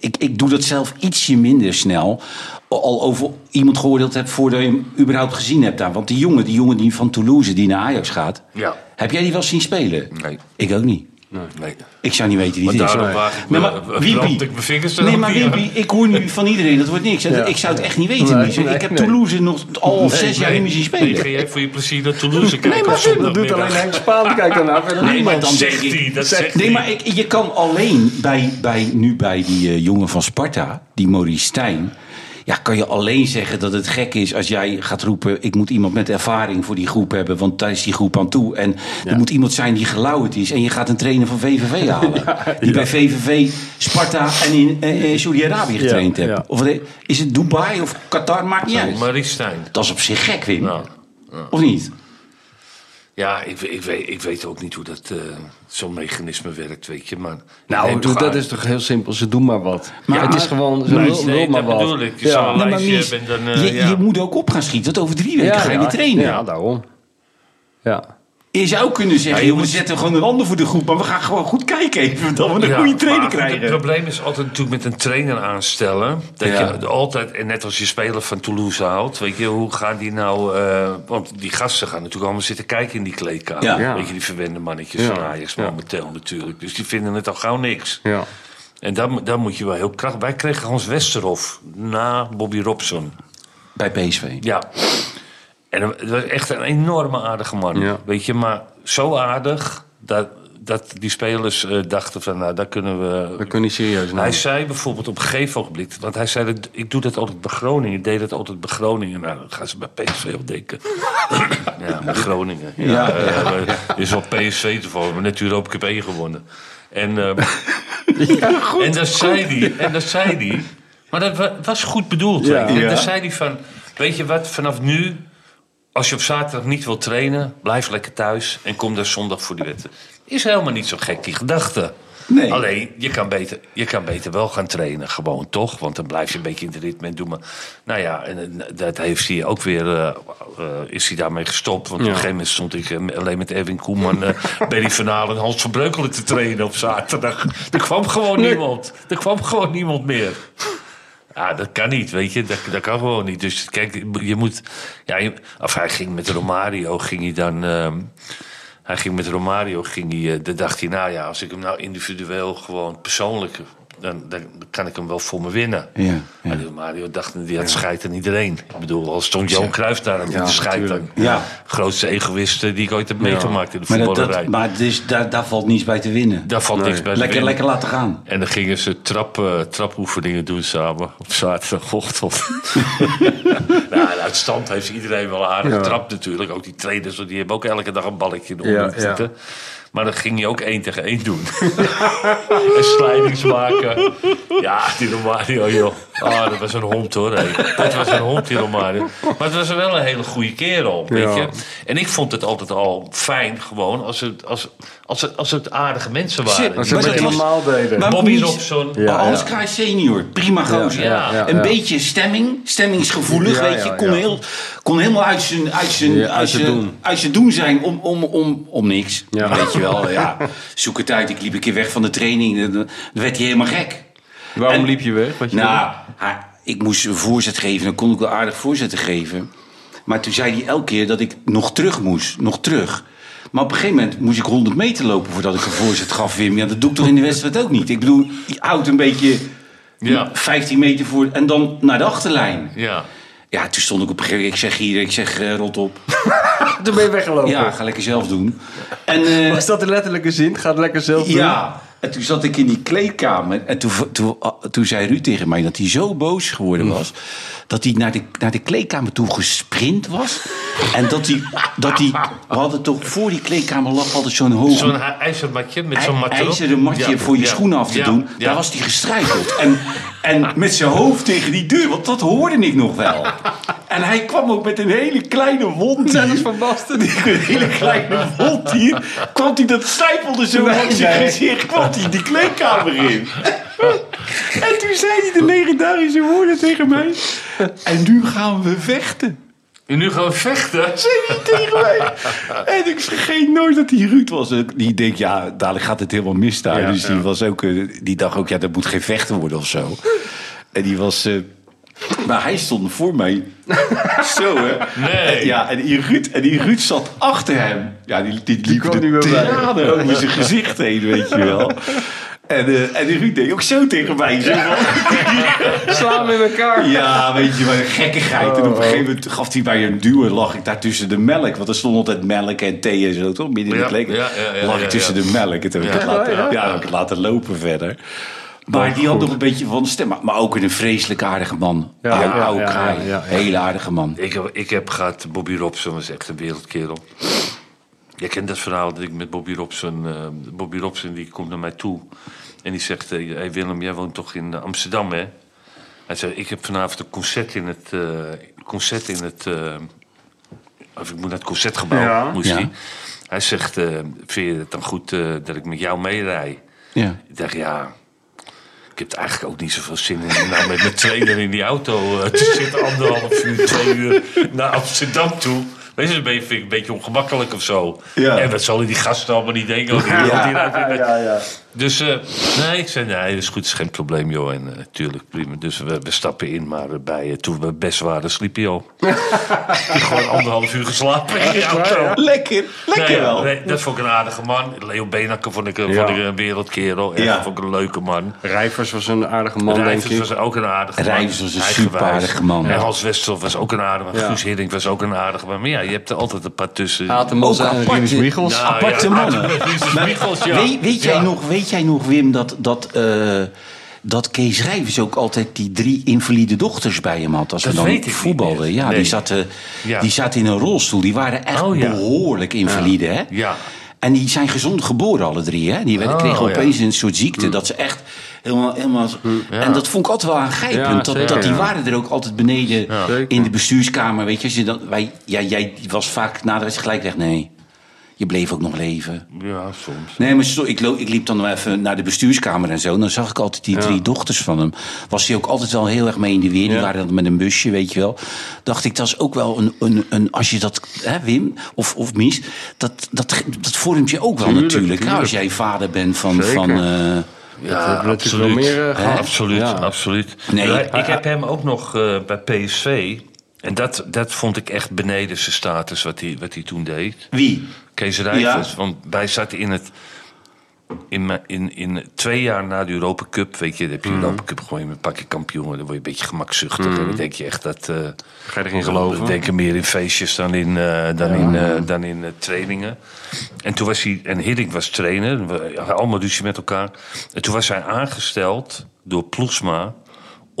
Ik, ik doe dat zelf ietsje minder snel. Al over iemand geoordeeld heb voordat je hem überhaupt gezien hebt daar. Want die jongen, die jongen die van Toulouse die naar Ajax gaat. Ja. Heb jij die wel zien spelen? Nee. Ik ook niet. Nee. Ik zou niet weten wie Maar het is. Nee, maar Wimpy. ik Nee, maar. Wimpy, ik hoor nu van iedereen, dat wordt niks. Ja. Ik zou het echt niet weten. Nee, ik nee, heb nee. Toulouse nog al zes jaar niet meer zien Nee, spelen. ga jij voor je plezier naar Toulouse kijken maar op Wim, Dat doet alleen Henk Spaan, kijk daarna. Verder Nee, niemand. maar dan zegt hij, dat zegt Nee, hij. maar ik, je kan alleen bij, bij, nu bij die eh, jongen van Sparta, die Maurice Stijn. Ja, kan je alleen zeggen dat het gek is als jij gaat roepen... ik moet iemand met ervaring voor die groep hebben, want daar is die groep aan toe. En er moet iemand zijn die gelauwerd is. En je gaat een trainer van VVV [LAUGHS] halen. die bij VVV, Sparta en in eh, eh, Saudi-Arabië getraind ja. Of is het Dubai of Qatar, maakt niet uit. Marie Stijn. Dat is op zich gek, Wim. Of niet? Ja, ik, ik, weet, ik weet ook niet hoe dat eh, zo'n mechanisme werkt, weet je. Maar Nou, doe- dat is toch heel simpel. Ze doen maar wat. Maar- ja, het is gewoon, ze Nee, lul, nee, lul maar dat wat. bedoel ik. Je zou een Nee, maar lijstje Mies, hebben en dan... eh, je, ja. je moet ook op gaan schieten, want over drie weken ga je weer trainen. Ja, daarom. Ja. Je zou kunnen zeggen, Ja, je we moet- zetten gewoon een ander voor de groep. Maar we gaan gewoon goed kijken even. Dat we een Ja, goede trainer krijgen. Het probleem is altijd natuurlijk met een trainer aanstellen. Dat Ja. je altijd, en net als je speler van Toulouse houdt, weet je, hoe gaan die nou. eh, want die gasten gaan natuurlijk allemaal zitten kijken in die kleedkamer. Weet je, die verwende mannetjes Ja. van Ajax Ja. momenteel natuurlijk. Dus die vinden het al gauw niks. Ja. En daar, moet- daar moet je wel heel krachtig. Wij kregen Hans Westerhof na Bobby Robson. Bij PSV. Ja. En het was echt een enorme aardige man. Ja. Weet je, maar zo aardig dat, dat die spelers eh, dachten van, nou, daar kunnen we... Dat kun je niet serieus Hij zei bijvoorbeeld op een gegeven ogenblik... want hij zei, dat, ik doe dat altijd bij Groningen. Ik deed dat altijd bij Groningen. Nou, dan gaan ze bij PSV op denken. [COUGHS] ja, bij Groningen. Ja, Ja, eh, is wel PSV toevallig. We hebben net Europa Cup 1 gewonnen. En, [LAUGHS] eh, en dat zei hij. En dat zei hij. Maar dat wa- was goed bedoeld. En dan zei hij van... Weet je wat, vanaf nu... Als je op zaterdag niet wil trainen, blijf lekker thuis en kom daar zondag voor die wedstrijd. Is helemaal niet zo gek, die gedachte. Nee. Alleen, je kan, beter, je kan beter wel gaan trainen, gewoon toch? Want dan blijf je een beetje in de ritme en doe maar. Nou ja, en dat heeft hij ook weer. eh, eh, is hij daarmee gestopt? Want op een gegeven moment stond ik eh, alleen met Erwin Koeman, Benny Van Halen en Hans van Breukelen te trainen op zaterdag. Er kwam gewoon niemand. Er kwam gewoon niemand meer. Ja, dat kan niet, weet je. Dat, dat kan gewoon niet. Dus kijk, je moet... Ja, of hij ging met Romario, ging hij dan... ehm, hij ging met Romario, ging hij... eh, dan dacht hij, nou ja, als ik hem nou individueel gewoon persoonlijk... Dan, dan kan ik hem wel voor me winnen. Ja, Romario dacht, die had scheid aan iedereen. Ik bedoel, al stond Johan Cruijff daar aan Ja, scheid aan. Ja. Grootste egoïst eh, die ik ooit heb meegemaakt in de Maar, dat, voetballerij. dat, maar dus, daar, daar valt niets bij te winnen. Daar valt niks bij te lekker, winnen. lekker laten gaan. En dan gingen ze trap, eh, trapoefeningen doen samen op zaterdagochtend. [LAUGHS] nou, uit stand heeft iedereen wel aardig getrapt natuurlijk. Ook die trainers, die hebben ook elke dag een balletje in de Ja. Maar dan ging je ook één tegen één doen. [LAUGHS] en slijdings maken. Ja, die Romario, joh. Oh, dat was een hond hoor. hé. Dat was een hond, die Romario. Maar het was wel een hele goede kerel, weet Ja. je. En ik vond het altijd al fijn, gewoon, als het, als, als het, als het aardige mensen waren. Als ze het dat was- normaal deden. Maar Bobby niet- Robson. Ja, Hans ja. Kraai senior, prima gozer. Ja, ja, een ja. beetje stemming, stemmingsgevoelig, Ja, weet je. Kon, ja. Heel, kon helemaal uit zijn, uit zijn, Ja, uit zijn zijn, doen. uit zijn doen zijn om, om, om, om niks. Ja. Weet je wel, ja. Zoek het uit. Ik liep een keer weg van de training. Dan werd hij helemaal gek. Waarom En- liep je weg? Wat je Nou, hij- ik moest een voorzet geven. Dan kon ik wel aardig voorzetten geven. Maar toen zei hij elke keer dat ik nog terug moest. Nog terug. Maar op een gegeven moment moest ik 100 meter lopen voordat ik een voorzet gaf, Wim. Ja, dat doe ik toch in de wedstrijd ook niet. Ik bedoel, je houdt een beetje Ja. 15 meter voor en dan naar de achterlijn. Ja. Ja, toen stond ik op een gegeven moment. Ik zeg hier, ik zeg eh, rot op. [LAUGHS] Toen ben je weggelopen. Ja, ga lekker zelf doen. En, eh, Was dat de letterlijke zin? Ga het lekker zelf doen? ja, en toen zat ik in die kleedkamer. En toen, toen, toen zei Ruud tegen mij dat hij zo boos geworden was. Dat hij naar de, naar de kleedkamer toe gesprint was. En dat hij, dat hij. We hadden toch voor die kleedkamer lag altijd zo'n hoog. Zo'n ij- ijzermatje met zo'n mat erop. ijzeren matje Ja, voor je ja, schoenen af te ja, doen. ja. Daar was hij gestruikeld. En, en met zijn hoofd tegen die deur, want dat hoorde ik nog wel. En hij kwam ook met een hele kleine wond. Hier. Van Basten. Een hele kleine wond hier. Kwam hij dat stijpelde zo Nee, langs zijn gezicht. Kwam hij die kleedkamer in. En toen zei hij de legendarische woorden tegen mij. En nu gaan we vechten. En nu gaan we vechten. [LAUGHS] Zei hij tegen mij. En ik vergeet nooit dat die Ruud was. Die denkt, ja, dadelijk gaat het helemaal mis daar. Ja, dus die, ja. was ook, eh, die dacht ook, ja, dat moet geen vechten worden of zo. En die was... eh, maar hij stond voor mij. [LAUGHS] Zo, hè? Nee. En, ja, en die Ruud, en die Ruud zat achter hem. Ja, die, die liep kwam de niet tranen over zijn gezicht heen, weet je wel. En, eh, en die Ruud deed ook zo tegen mij. Zo van, [LAUGHS] Slaan we in elkaar. ja, weet je, maar een gekkigheid. En op een gegeven moment gaf hij mij een duw en lag ik daar tussen de melk. Want er stond altijd melk en thee en zo, toch? Midden in ja, ja, lag ik ja, tussen ja. de melk. En toen heb ik Ja. het laten, Ja, ja, ja. heb ik het laten lopen verder. Maar die had nog een beetje van de stem. Maar- Maar ook een vreselijk aardige man. Ja, Ja, ja, oude ja, kraai. ja, ja. Hele aardige man. Ik heb, ik heb gehad, Bobby Robson was echt een wereldkerel. Je kent dat verhaal dat ik met Bobby Robson... eh, Bobby Robson die komt naar mij toe. En die zegt, hé hey Willem, jij woont toch in Amsterdam, hè? Hij zei, ik heb vanavond een concert in het... eh, concert in het eh, of ik moet naar het concertgebouw, Ja. moest Ja. hij. Hij zegt, eh, vind je het dan goed eh, dat ik met jou meerij? Ja. Ik dacht, ja, ik heb eigenlijk ook niet zoveel zin in om nou met mijn trainer in die auto eh, te zitten. Anderhalf uur, twee uur naar Amsterdam toe. Deze is een beetje, ongemakkelijk of zo. Ja. En wat zullen die gasten allemaal niet denken? [LAUGHS] Hieruit vinden? Dus eh, nee, ik zei nee, dat is goed, is geen probleem joh. En eh, tuurlijk, prima. Dus we, we stappen in, maar eh, bij, eh, toen we best waren, sliep hij al. [LAUGHS] gewoon anderhalf uur geslapen in auto. Lekker, lekker Nee, ja, wel. nee, dat vond ik een aardige man. Leo Benakker vond ik, een- Ja. vond ik een wereldkerel. Echt, Ja. vond ik een leuke man. Rijvers was een aardige man, denk Rijvers ik. was ook een aardige man. Rijvers was een Eigenwijs. superaardige man. En Hans Westhoff was ook een aardige man. Ja. Guus Hiddink was ook een aardige man. Maar ja, je hebt er altijd een paar tussen. En aparte- Rinus Michels. Ja, Aparte ja, mannen. Ja. weet, weet, jij Ja. nog, weet jij nog, Wim, dat, dat, eh, dat Kees Rijvers ook altijd die drie invalide dochters bij hem had? Als Dat we dan weet voetbalden. Ja, Nee. die, zaten, Ja. die zaten in een rolstoel. Die waren echt Oh, ja. behoorlijk invalide, hè? Ja. En die zijn gezond geboren, alle drie. Hè? Die werden, Oh, kregen ja. opeens een soort ziekte. Dat ze echt helemaal... helemaal En dat vond ik altijd wel aangrijpend. Ja, dat, zeker, dat die ja. waren er ook altijd beneden in de bestuurskamer. Weet je, als je dan, wij, ja, jij was vaak na de wedstrijd gelijk weg. Nee, je bleef ook nog leven. Ja, soms. Nee, maar zo, ik, ik liep dan nog even naar de bestuurskamer en zo. En dan zag ik altijd die drie dochters van hem. Was hij ook altijd wel heel erg mee in de weer. Die Ja. waren dan met een busje, weet je wel. Dacht ik, dat is ook wel een... een, een als je dat, hè, Wim, of, of Mies... Dat, dat, dat vormt je ook wel Tuurlijk, natuurlijk. Nou, als jij vader bent van... Zeker. van eh, Ja, absoluut. meer, eh. Absoluut, Ja. absoluut. Nee. Ik heb hem ook nog eh, bij PSV. En dat, dat vond ik echt beneden zijn status wat hij, wat hij toen deed. wie? Kees Rijvers. Ja. Want wij zaten in het. In, in, in twee jaar na de Europa Cup, weet je, dan heb je de Mhm. Europa Cup gewoon met pak je kampioen. Dan word je een beetje gemakzuchtig. En dan denk je echt dat. eh Ga je erin geloven? We denken meer in feestjes dan in, eh, dan in, eh, dan in eh, trainingen. En toen was hij, en Hiddink was trainer, we allemaal ruzie met elkaar. En toen was hij aangesteld door Ploesma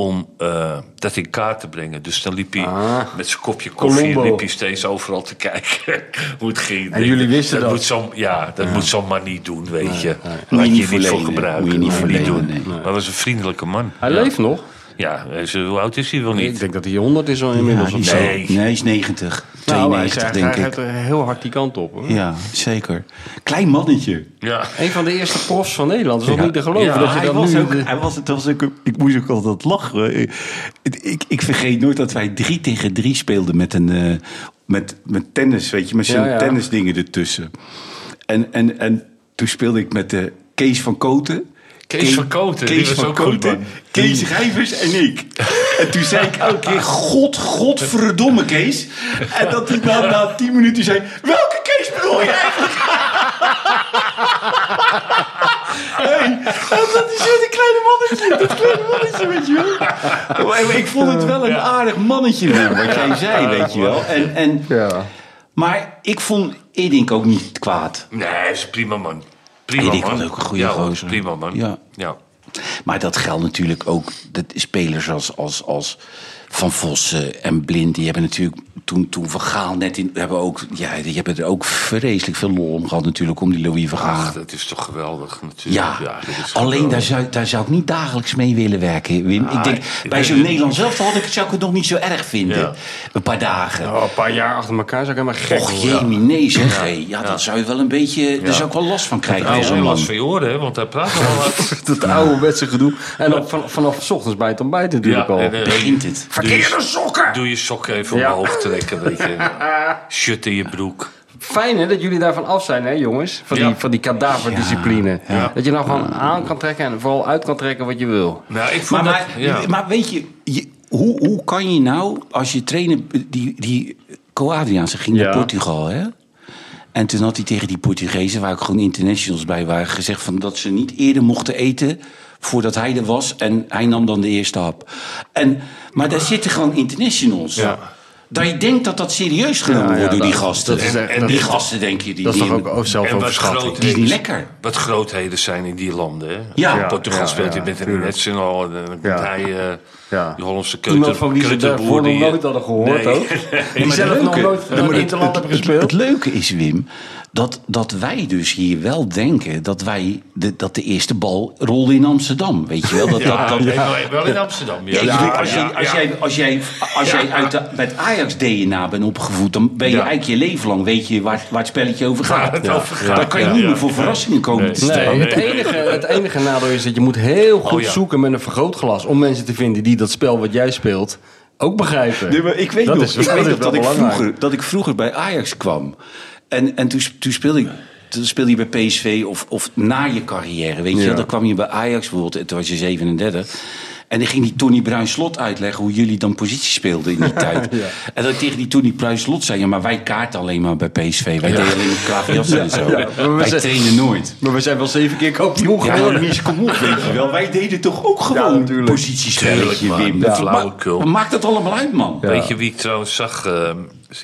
om eh, dat in kaart te brengen. Dus dan liep hij Ah. met zijn kopje koffie liep hij steeds overal te kijken [LAUGHS] hoe het ging. En jullie wisten dat? Moet zo'n, ja, dat moet zo'n man niet doen, weet je. Moet Laat je je niet voor gebruiken. Moet je niet Moet je niet doen. nee. Maar hij was een vriendelijke man. Hij ja. leeft nog. Ja, hij is, hoe oud is hij wel Ik niet? denk dat hij 100 is al inmiddels. Ja, of Nee. nee, hij is 90. Nou, hij 92, zegt, denk hij ik. gaat er heel hard die kant op. Hoor. Ja, zeker. Klein mannetje. Ja. Een van de eerste profs van Nederland. Dat is Ja. niet te geloven Ja, dat je hij dan was nu... ook, de- hij was, het was ook, ik moest ook altijd lachen. Ik, ik, ik vergeet nooit dat wij drie tegen drie speelden met een eh, met, met tennis, weet je, met zo'n ja. tennisdingen ertussen. En, en, en toen speelde ik met de Kees van Koten. Kees van Koten, die was ook goed. Kees Rijvers en ik. En toen zei ik elke keer, god, godverdomme Kees. En dat hij na, na tien minuten zei, welke Kees bedoel je eigenlijk? [LAUGHS] Hey, en dat is zo een kleine mannetje, dat kleine mannetje, weet je wel. Ik vond het wel een aardig mannetje, wat jij zei, weet je wel. En, en, Ja. maar ik vond Edink ook niet kwaad. Nee, hij is een prima man. Prima Erik man. was ook een goede ja, gozer. Prima man. Ja. ja. Maar dat geldt natuurlijk ook. Dat spelers als, als, als Van Vossen en Blind. Die hebben natuurlijk toen, toen Van Gaal net in. Hebben ook, ja, die hebben er ook vreselijk veel lol om gehad, natuurlijk. Om die Louis van Gaal. Ach, dat is toch geweldig natuurlijk. Ja, dat is alleen geweldig. daar zou, daar zou ik niet dagelijks mee willen werken, Wim. ik denk, ik bij zo'n het. Nederlands zelf had ik, zou ik het nog niet zo erg vinden. Ja. Een paar dagen. Oh, een paar jaar achter elkaar zou ik helemaal gek Och, nee zeg. hé. Ja, dat zou je wel een beetje... Daar zou ik wel last van krijgen wel man. last van je oren, hè, want hij praat wel [LAUGHS] wat. Dat ouderwetse gedoe. En dan van, vanaf 's ochtends bij het ontbijt natuurlijk al. eh, Begint het. Verkeerde sokken! Doe je sokken even Ja. omhoog trekken, weet je. [LAUGHS] Shirt in je broek. Fijn hè, dat jullie daarvan af zijn hè jongens. Van die, Ja. van die kadaverdiscipline. Ja. Dat je nou gewoon aan kan trekken en vooral uit kan trekken wat je wil. Nou, ik vond Maar, dat... maar, ja. maar weet je, je- hoe, hoe kan je nou, als je trainer, die, die Co-Adriaanse ging Ja. naar Portugal, hè? En toen had hij tegen die Portugezen, waar ook gewoon internationals bij waren, gezegd van dat ze niet eerder mochten eten voordat hij er was. En hij nam dan de eerste hap. En, maar daar zitten gewoon internationals. Ja. Dat je denkt dat dat serieus genomen Ja, ja, wordt door die dat- gasten. dat is en dat die is- gasten denk je, die, Dat is die toch ook En wat, grootheden, Die is niet lekker. wat grootheden zijn in die landen. Hè? Ja. In Portugal Ja, speelt ja, hij met een tuurlijk. National. En dan komt Ja. hij, eh Ja. die Hollandse Iemand van wie ze daarvoor nog nooit hadden gehoord Nee. ook. [LAUGHS] Die zelf het nog leuke- nooit in het interland hebben gespeeld. Het leuke is, Wim, dat, dat wij dus hier wel denken dat wij de, dat de eerste bal rolde in Amsterdam. Weet je wel? Dat, [LAUGHS] Ja, dat, dat, wel- in Amsterdam. Ja, bedoel, als, je, als, jij, als jij, als jij uit de, met Ajax DNA bent opgevoed, dan ben je Ja. eigenlijk je leven lang weet je waar, waar het spelletje over gaat. Dan kan je ja, niet ja, meer voor verrassingen komen Nee. te Nee, stellen. het, enige, het enige nadeel is dat je moet heel goed Oh, ja. zoeken met een vergrootglas om mensen te vinden die dat spel wat jij speelt ook begrijpen. Nee, maar ik weet Dat nog, is- ik dat weet dat, ik vroeger, dat ik vroeger bij Ajax kwam. En, en toen, toen speelde ik... Toen speelde je bij PSV of, of na je carrière, weet je Ja. Dan kwam je bij Ajax bijvoorbeeld, en toen was je 37. En dan ging die Tony Bruin Slot uitleggen hoe jullie dan positie speelden in die [LAUGHS] tijd. En dat ik tegen die Tony Bruin Slot zei, ja, maar wij kaarten alleen maar bij PSV. Wij deden alleen maar klaverjassen en zo. Ja, maar wij zijn- trainen nooit. Maar we zijn wel zeven keer kampioen Ja, geworden. Mies, kom op, weet je wel. Wij deden toch ook Ja, gewoon natuurlijk. positiespelletje. Wim. Ja. Dat Flauwekul. ma- maakt dat allemaal uit, man. Weet je wie ik trouwens zag? eh,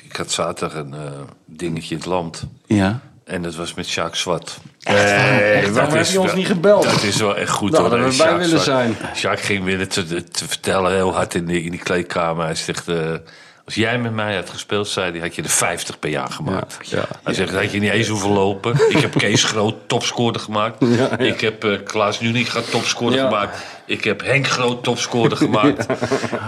ik had zaterdag een eh, dingetje in het land. Ja. En dat was met Sjaak Zwart. Nee, waarom Dat heb je ons wel- niet gebeld? Dat is wel echt goed Nou, hoor. hadden we bij willen Zwart- zijn. Sjaak ging weer te, te vertellen heel hard in die, in die kleedkamer. Hij zegt, eh, als jij met mij had gespeeld, zei hij, had je er 50 per jaar gemaakt. Ja, ja. hij zegt, had je niet eens hoeven lopen. Ik heb Kees Groot topscorer gemaakt. Ik heb eh, Klaas Nuninga topscorer gemaakt. Ik heb Henk Groot topscorer gemaakt.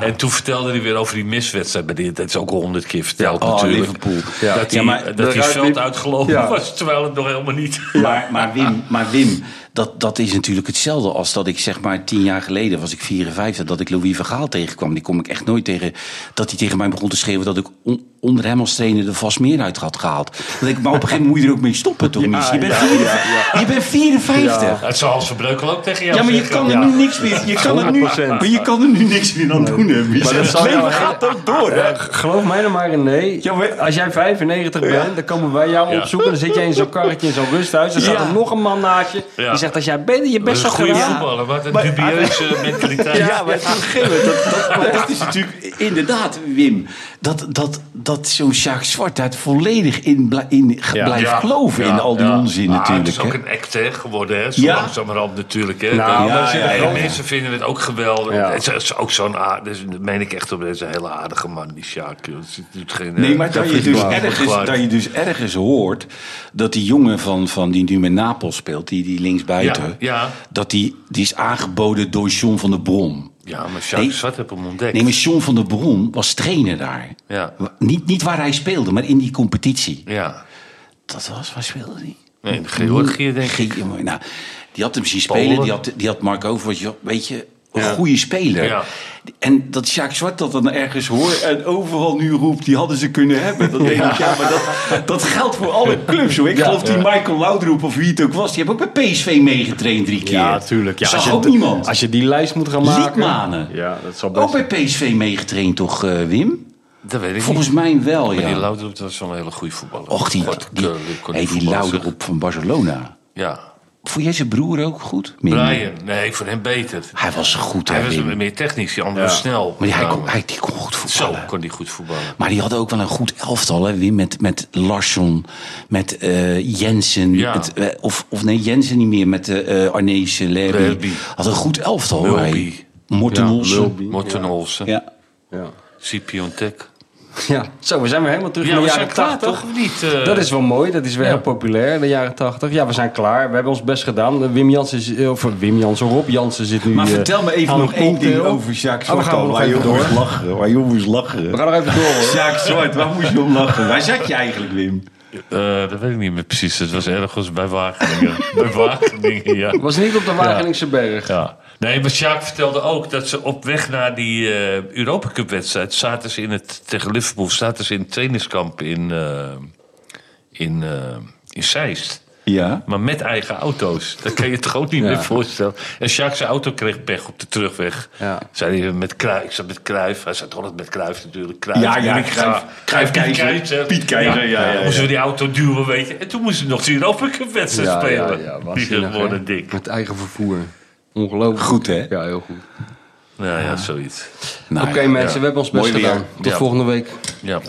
En toen vertelde hij weer over die miswedstrijd. Dit- dat is ook al honderd keer verteld Oh, natuurlijk. Liverpool. Ja. Dat hij, maar dat de hij veld uitgelopen was, terwijl het nog helemaal niet... Maar, maar Wim, maar Wim dat, dat is natuurlijk hetzelfde als dat ik zeg maar tien jaar geleden, was ik 54, dat ik Louis Vergaal tegenkwam. Die kom ik echt nooit tegen. Dat hij tegen mij begon te schreeuwen dat ik on- onder hem als trainer de vast meer uit had gehaald. Dat ik, maar op een gegeven moment moet je er ook mee stoppen, toch? [LAUGHS] Je, bent 54, je bent 54. Het zal Hans Verbreukel ook tegen jou Ja, maar je zeggen. kan er nu niks meer. Je kan er nu, 100%. maar je kan er nu niks meer aan doen, hè. Maar dat Het leven gaat ook door, hè? Geloof mij nou maar, nee. Ja, maar- Als jij 95 bent, dan komen wij jou Ja. opzoeken. Dan zit jij in zo'n karretje in zo'n rusthuis. Dan staat er nog een man naast je. Zegt, als jij bent, je Dat best goede gedaan. voetballer. Wat een dubieuze [LAUGHS] mentaliteit. Ja, maar een gegeven dat, dat, maar [LAUGHS] dat is natuurlijk inderdaad, Wim, dat, dat, dat zo'n Sjaak Zwart daar volledig in, in blijft Ja, geloven in al die ja. onzin Maar natuurlijk. Het is ook een act geworden, hè? Zo Ja. langzamerhand natuurlijk. Hè? Nou, Dat- wel- mensen vinden het ook geweldig. Ja. Het is- het ook zo'n dus, dat meen ik echt op, het is een hele aardige man, die Sjaak. joh. Het doet geen, Nee, eh, maar dat je, dat dus ergens, dat je dus ergens hoort dat die jongen van, van die nu met Napels speelt, die, die linksbuiten, Ja, ja. dat die, die is aangeboden door John van der Brom. Ja, maar Sjaak Nee. Zwart heb hem ontdekt. Nee, maar John van der Brom was trainer daar. Ja. Niet, niet waar hij speelde, maar in die competitie. Ja. Dat was, waar speelde hij? Nee, in Georgië denk ik. Ge- Nou, die had hem zien Polen. spelen. Die had, die had Mark Overmars, weet je, een Ja. goede speler. Ja. En dat Sjaak Zwart dat dan ergens hoort en overal nu roept, die hadden ze kunnen hebben. Dan denk ik, ja, maar dat, dat geldt voor alle clubs. Hoor. Ik Ja. geloof die Michael Laudroep of wie het ook was, die heeft ook bij PSV meegetraind drie keer. Ja, tuurlijk. Ja, Zag als je, ook niemand. Als je die lijst moet gaan maken. Liedmanen. Ja, dat zal best. Ook bij PSV meegetraind toch, eh, Wim? Dat weet ik Volgens niet. mij wel, Maar die ja. Laudrup was wel een hele goede voetballer. Och, die, die, hey, die. Laudroep van Barcelona. Ja. Vond jij zijn broer ook goed? Minder. Brian, nee, voor hem beter. Hij was goed, hè, Hij was Wim. meer technisch, die andere was snel. Maar die, hij, kon, hij, die kon goed Zo voetballen. kon die goed voetballen. Maar die hadden ook wel een goed elftal, hè, Wim. Met, met Larsson, met eh, Jensen. Ja. met, eh, of, of nee, Jensen niet meer. Met eh uh, Arnees, Lerby. Lerby. Had een goed elftal, hoor. Morten Ja, Olsen. Morten Olsen, Ja. Tek. [LAUGHS] ja. Zo, we zijn weer helemaal terug Ja, in de we jaren zijn klaar 80. toch? Of niet? eh? Dat is wel mooi, dat is weer Ja. heel populair, de jaren 80. Ja, we zijn klaar. We hebben ons best gedaan. Wim Jansen, is- eh, of Wim Jansen, Rob Jansen zit nu Maar eh, vertel me even nog één ding over Jacques Oh, we Zwart. gaan nog even door. moest lachen. Waar je moest lachen. We gaan nog even door hoor. Jacques Zwart, waar moest je om lachen? Waar zat je eigenlijk, Wim? Eh, dat weet ik niet meer precies. Het was ergens bij Wageningen. [LAUGHS] bij Wageningen, ja. Het was niet op de Wageningse berg. ja. Nee, maar Sjaak vertelde ook dat ze op weg naar die eh Europa Cup wedstrijd... zaten ze in het, tegen Liverpool, zaten ze in het trainingskamp in, eh in, eh in Zeist. Ja. Maar met eigen auto's. Dat kan je je toch ook niet Ja. meer voorstellen. En Jacques zijn auto kreeg pech op de terugweg. Ja. Zei hij met Kruif, ik zat met Kruif. Hij zat altijd met Kruif natuurlijk. Kruif, Ja, ja, Munich, Cruijff. Cruijff Piet Keizer. Keizer. Piet Keizer, ja, ja, ja. Moesten we die auto duwen, weet je. En toen moesten we nog de Europa Cup wedstrijd Ja, spelen. ja, ja, was hè? dik. Met eigen vervoer. Ongelooflijk. Goed, hè? Ja, heel goed. Ja, ja, zoiets. Nou, Oké ja. mensen, we hebben ons best Mooi weer. gedaan. Tot Ja. volgende week. Ja.